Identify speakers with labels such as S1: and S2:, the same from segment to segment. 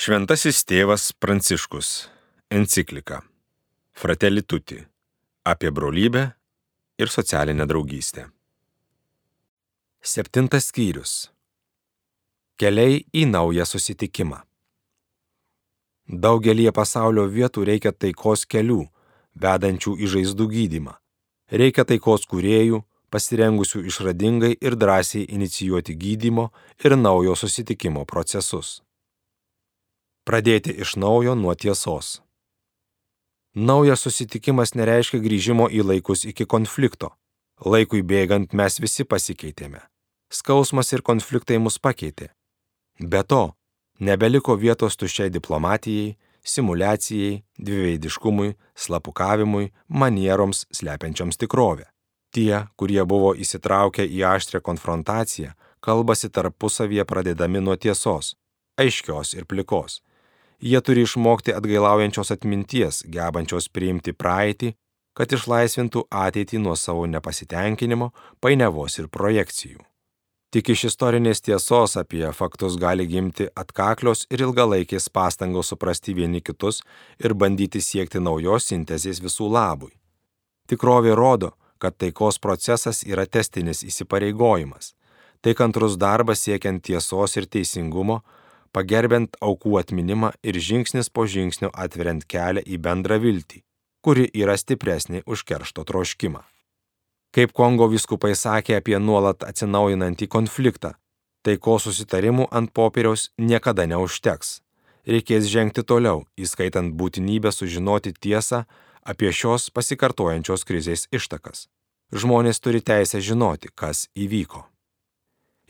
S1: Šventasis tėvas Pranciškus. Enciklika. Fratelli Tutti. Apie brolybę ir socialinę draugystę. Septintas skyrius. Keliai į naują susitikimą. Daugelie pasaulio vietų reikia taikos kelių, vedančių į žaizdų gydimą. Reikia taikos kuriejų, pasirengusių išradingai ir drąsiai inicijuoti gydymo ir naujo susitikimo procesus. Pradėti iš naujo nuo tiesos. Naujas susitikimas nereiškia grįžimo į laikus iki konflikto. Laikui bėgant mes visi pasikeitėme. Skausmas ir konfliktai mus pakeitė. Be to, nebeliko vietos tuščiai diplomatijai, simulacijai, dviveidiškumui, slapukavimui, manieroms slepiančioms tikrovę. Tie, kurie buvo įsitraukę į aštrę konfrontaciją, kalbasi tarpusavyje pradedami nuo tiesos, aiškios ir plikos. Jie turi išmokti atgailaujančios atminties, gebančios priimti praeitį, kad išlaisvintų ateitį nuo savo nepasitenkinimo, painiavos ir projekcijų. Tik iš istorinės tiesos apie faktus gali gimti atkaklios ir ilgalaikės pastangos suprasti vieni kitus ir bandyti siekti naujos sintezės visų labui. Tikrovė rodo, kad taikos procesas yra testinis įsipareigojimas. Tai kantrus darbas siekiant tiesos ir teisingumo, pagerbent aukų atminimą ir žingsnis po žingsnio atveriant kelią į bendrą viltį, kuri yra stipresnė už keršto troškimą. Kaip Kongo viskupai sakė apie nuolat atsinaujinantį konfliktą, taiko susitarimų ant popieriaus niekada neužteks. Reikės žengti toliau, įskaitant būtinybę sužinoti tiesą apie šios pasikartojančios krizės ištakas. Žmonės turi teisę žinoti, kas įvyko.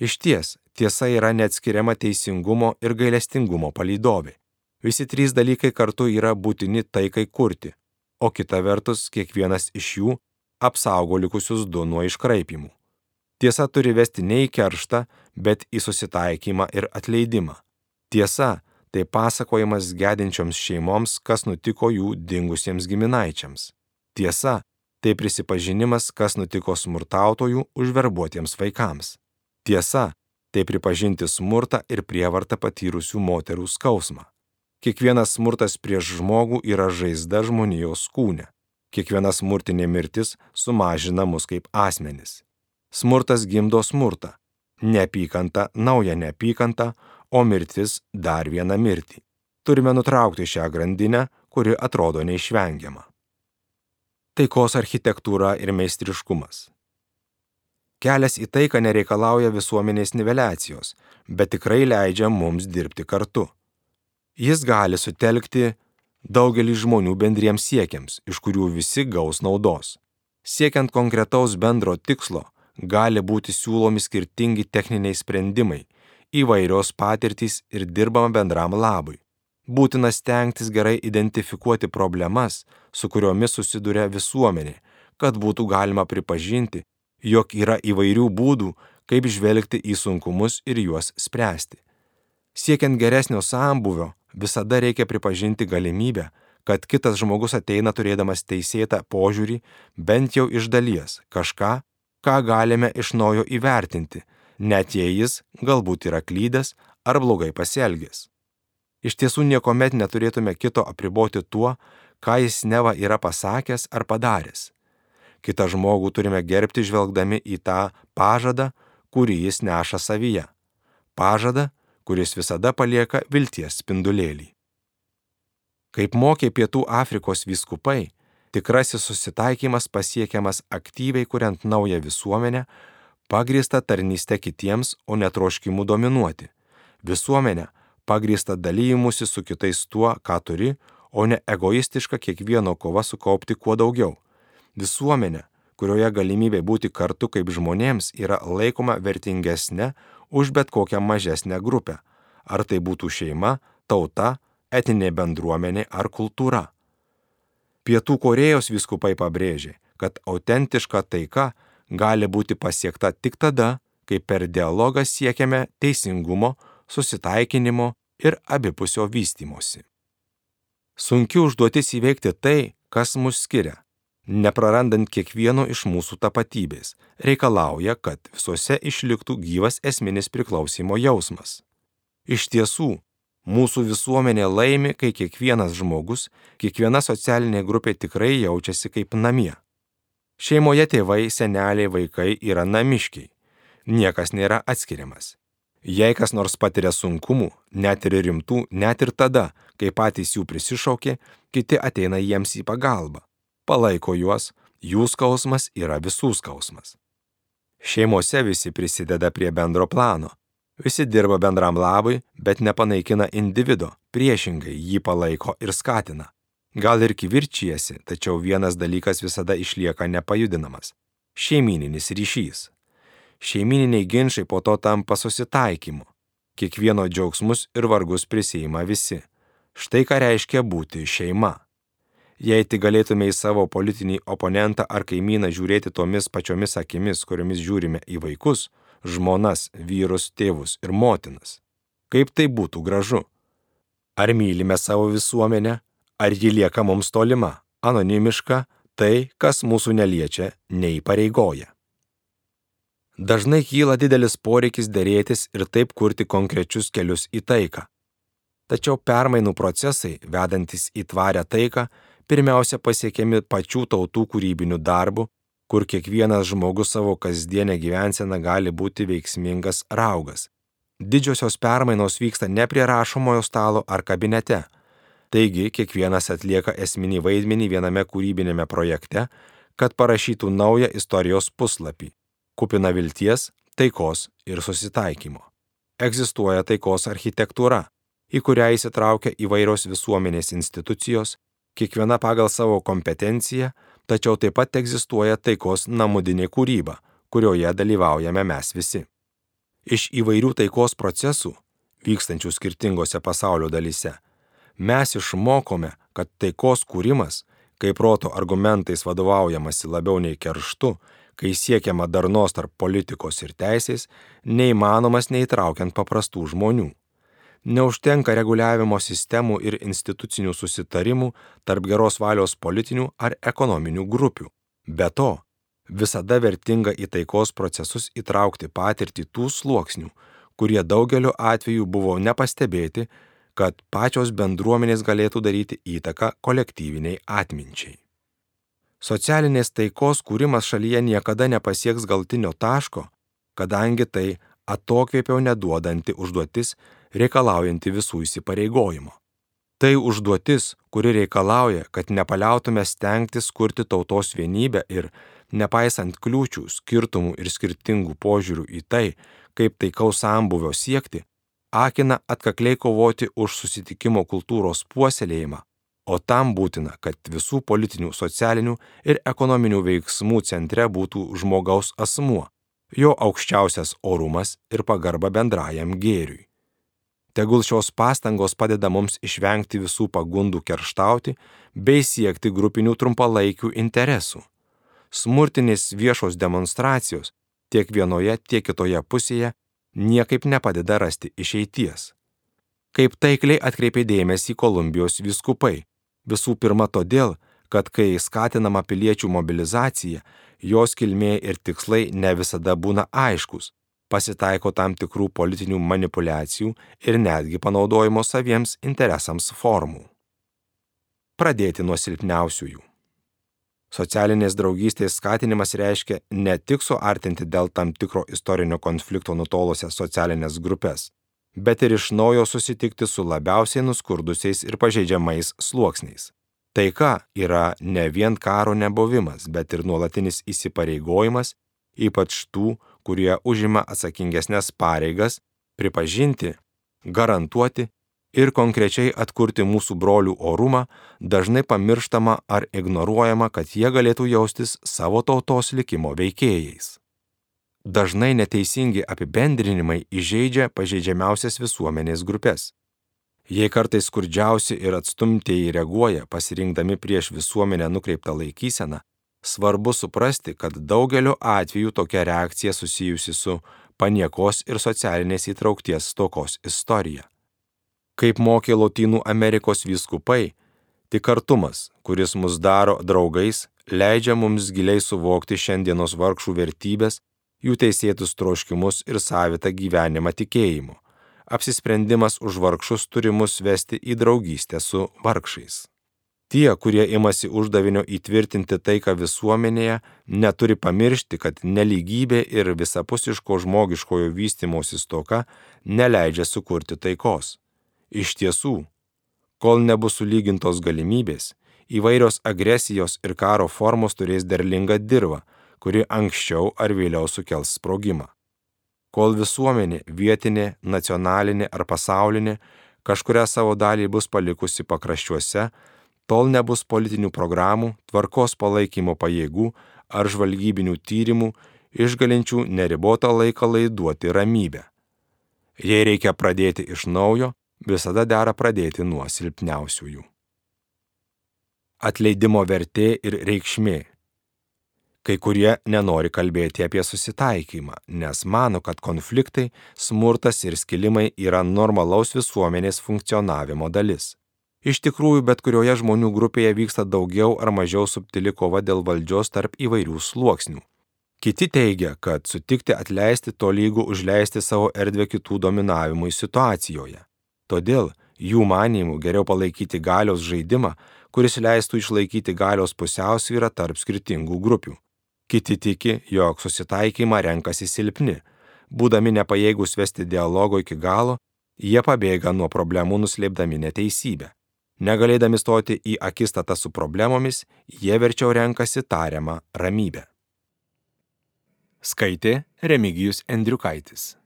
S1: Iš ties, tiesa yra neatskiriama teisingumo ir gailestingumo palydovė. Visi trys dalykai kartu yra būtini taikai kurti, o kita vertus kiekvienas iš jų apsaugo likusius du nuo iškraipimų. Tiesa turi vesti ne į kerštą, bet į susitaikymą ir atleidimą. Tiesa tai pasakojimas gedinčioms šeimoms, kas nutiko jų dingusiems giminaičiams. Tiesa tai prisipažinimas, kas nutiko smurtautojų užverbuotiems vaikams. Tiesa tai pripažinti smurtą ir prievartą patyrusių moterų skausmą. Kiekvienas smurtas prieš žmogų yra žaizda žmonijos kūne. Kiekviena smurtinė mirtis sumažina mus kaip asmenis. Smurtas gimdo smurtą. Neapykanta nauja neapykanta, o mirtis dar vieną mirtį. Turime nutraukti šią grandinę, kuri atrodo neišvengiama. Taikos architektūra ir meistriškumas. Kelias į taiką nereikalauja visuomenės niveliacijos, bet tikrai leidžia mums dirbti kartu. Jis gali sutelkti daugelį žmonių bendriems siekiams, iš kurių visi gaus naudos. Siekiant konkretaus bendro tikslo, gali būti siūlomi skirtingi techniniai sprendimai, įvairios patirtys ir dirbama bendram labui. Būtina stengtis gerai identifikuoti problemas, su kuriomis susiduria visuomenė, kad būtų galima pripažinti, jog yra įvairių būdų, kaip žvelgti į sunkumus ir juos spręsti. Siekiant geresnio sambuvio, visada reikia pripažinti galimybę, kad kitas žmogus ateina turėdamas teisėtą požiūrį, bent jau iš dalies, kažką, ką galime iš naujo įvertinti, net jei jis galbūt yra klydęs ar blogai pasielgęs. Iš tiesų niekuomet neturėtume kito apriboti tuo, ką jis neva yra pasakęs ar padaręs. Kitą žmogų turime gerbti žvelgdami į tą pažadą, kurį jis neša savyje. Pažadą, kuris visada palieka vilties spindulėlį. Kaip mokė Pietų Afrikos vyskupai, tikrasis susitaikymas pasiekiamas aktyviai kuriant naują visuomenę, pagrįstą tarnystę kitiems, o netroškimu dominuoti. Visuomenę, pagrįsta dalyjimusi su kitais tuo, ką turi, o ne egoistiška kiekvieno kova sukaupti kuo daugiau. Visuomenė, kurioje galimybė būti kartu kaip žmonėms yra laikoma vertingesnė už bet kokią mažesnę grupę, ar tai būtų šeima, tauta, etinė bendruomenė ar kultūra. Pietų Korejos viskupai pabrėžė, kad autentiška taika gali būti pasiekta tik tada, kai per dialogą siekiame teisingumo, susitaikinimo ir abipusio vystimosi. Sunki užduotis įveikti tai, kas mus skiria, neprarandant kiekvieno iš mūsų tapatybės, reikalauja, kad visuose išliktų gyvas esminis priklausimo jausmas. Iš tiesų, Mūsų visuomenė laimi, kai kiekvienas žmogus, kiekviena socialinė grupė tikrai jaučiasi kaip namie. Šeimoje tėvai, seneliai, vaikai yra namiškiai. Niekas nėra atskiriamas. Jei kas nors patiria sunkumų, net ir rimtų, net ir tada, kai patys jų prisišaukė, kiti ateina jiems į pagalbą, palaiko juos, jų skausmas yra visų skausmas. Šeimose visi prisideda prie bendro plano. Visi dirba bendram labui, bet nepanaikina individo, priešingai jį palaiko ir skatina. Gal ir kivirčijasi, tačiau vienas dalykas visada išlieka nepajudinamas - šeimininis ryšys. Šeimininiai ginčiai po to tampa susitaikymu. Kiekvieno džiaugsmus ir vargus prisijima visi. Štai ką reiškia būti šeima. Jei tik galėtume į savo politinį oponentą ar kaimyną žiūrėti tomis pačiomis akimis, kuriomis žiūrime į vaikus, žmonas, vyrus, tėvus ir motinas. Kaip tai būtų gražu? Ar mylime savo visuomenę, ar ji lieka mums tolima, anonimiška, tai, kas mūsų neliečia, neįpareigoja. Dažnai kyla didelis poreikis dėrėtis ir taip kurti konkrečius kelius į taiką. Tačiau permainų procesai, vedantis į tvarę taiką, pirmiausia pasiekiami pačių tautų kūrybiniu darbu, kur kiekvienas žmogus savo kasdienę gyvenseną gali būti veiksmingas raugas. Didžiosios permainos vyksta ne prie rašomojo stalo ar kabinete. Taigi kiekvienas atlieka esminį vaidmenį viename kūrybinėme projekte, kad parašytų naują istorijos puslapį, kupina vilties, taikos ir susitaikymo. Egzistuoja taikos architektūra, į kurią įsitraukia įvairios visuomenės institucijos, kiekviena pagal savo kompetenciją, tačiau taip pat egzistuoja taikos namudinė kūryba, kurioje dalyvaujame mes visi. Iš įvairių taikos procesų, vykstančių skirtingose pasaulio dalyse, mes išmokome, kad taikos kūrimas, kai proto argumentais vadovaujamasi labiau nei kerštu, kai siekiama darnos tarp politikos ir teisės, neįmanomas neįtraukiant paprastų žmonių. Neužtenka reguliavimo sistemų ir institucinių susitarimų tarp geros valios politinių ar ekonominių grupių. Be to, visada vertinga į taikos procesus įtraukti patirtį tų sluoksnių, kurie daugeliu atveju buvo nepastebėti, kad pačios bendruomenės galėtų daryti įtaką kolektyviniai atminčiai. Socialinės taikos kūrimas šalyje niekada nepasieks galtinio taško, kadangi tai atokvėpio neduodanti užduotis reikalaujanti visų įsipareigojimo. Tai užduotis, kuri reikalauja, kad nepaliautume stengtis kurti tautos vienybę ir, nepaisant kliūčių, skirtumų ir skirtingų požiūrių į tai, kaip taikaus sambuvio siekti, akina atkakliai kovoti už susitikimo kultūros puoselėjimą, o tam būtina, kad visų politinių, socialinių ir ekonominių veiksmų centre būtų žmogaus asmuo, jo aukščiausias orumas ir pagarba bendrajam gėriui. Tegul šios pastangos padeda mums išvengti visų pagundų kerštauti bei siekti grupinių trumpalaikių interesų. Smurtinės viešos demonstracijos tiek vienoje, tiek kitoje pusėje niekaip nepadeda rasti išeities. Kaip taikliai atkreipė dėmesį Kolumbijos viskupai, Visų pirma todėl, kad kai skatinama piliečių mobilizacija, jos kilmė ir tikslai ne visada būna aiškus, pasitaiko tam tikrų politinių manipulacijų ir netgi panaudojimo saviems interesams formų. Pradėti nuo silpniausiųjų. Socialinės draugystės skatinimas reiškia ne tik suartinti dėl tam tikro istorinio konflikto nutolusias socialinės grupės, bet ir iš naujo susitikti su labiausiai nuskurdusiais ir pažeidžiamais sluoksniais. Taika yra ne vien karo nebuvimas, bet ir nuolatinis įsipareigojimas, ypač tų, kurie užima atsakingesnės pareigas, pripažinti, garantuoti ir konkrečiai atkurti mūsų brolių orumą, dažnai pamirštama ar ignoruojama, kad jie galėtų jaustis savo tautos likimo veikėjais. Dažnai neteisingi apibendrinimai įžeidžia pažeidžiamiausias visuomenės grupės. Jei kartais skurdžiausi ir atstumtieji reaguoja pasirinkdami prieš visuomenę nukreiptą laikyseną, svarbu suprasti, kad daugeliu atveju tokia reakcija susijusi su paniekos ir socialinės įtraukties stokos istorija. Kaip mokė Lotynų Amerikos vyskupai, tik kartumas, kuris mus daro draugais, leidžia mums giliai suvokti šiandienos vargšų vertybės jų teisėtus troškimus ir savitą gyvenimą tikėjimu, apsisprendimas už vargšus turi mus vesti į draugystę su vargšais. Tie, kurie imasi uždavinio įtvirtinti taiką visuomenėje, neturi pamiršti, kad neligybė ir visapusiško žmogiškojo vystimosi stoka neleidžia sukurti taikos. Iš tiesų, kol nebus sulygintos galimybės, įvairios agresijos ir karo formos turės derlingą dirvą, kuri anksčiau ar vėliau sukels sprogimą. Kol visuomenė, vietinė, nacionalinė ar pasaulinė, kažkuria savo dalį bus palikusi pakraščiuose, tol nebus politinių programų, tvarkos palaikymo pajėgų ar žvalgybinių tyrimų, išgalinčių neribotą laiką laiduoti ramybę. Jei reikia pradėti iš naujo, visada dera pradėti nuo silpniausiųjų. Atleidimo vertė ir reikšmė. Kai kurie nenori kalbėti apie susitaikymą, nes mano, kad konfliktai, smurtas ir skilimai yra normalaus visuomenės funkcionavimo dalis. Iš tikrųjų, bet kurioje žmonių grupėje vyksta daugiau ar mažiau subtili kova dėl valdžios tarp įvairių sluoksnių. Kiti teigia, kad sutikti atleisti to lygų užleisti savo erdvę kitų dominavimui situacijoje. Todėl jų manimų geriau palaikyti galios žaidimą, kuris leistų išlaikyti galios pusiausvyrą tarp skirtingų grupių. Kiti tiki, jog susitaikymą renkasi silpni. Būdami nepajėgus vesti dialogo iki galo, jie pabėga nuo problemų nuslėpdami neteisybę. Negalėdami stoti į akistatą su problemomis, jie verčiau renkasi tariamą ramybę. Skaitė Remigijus Endriukaitis.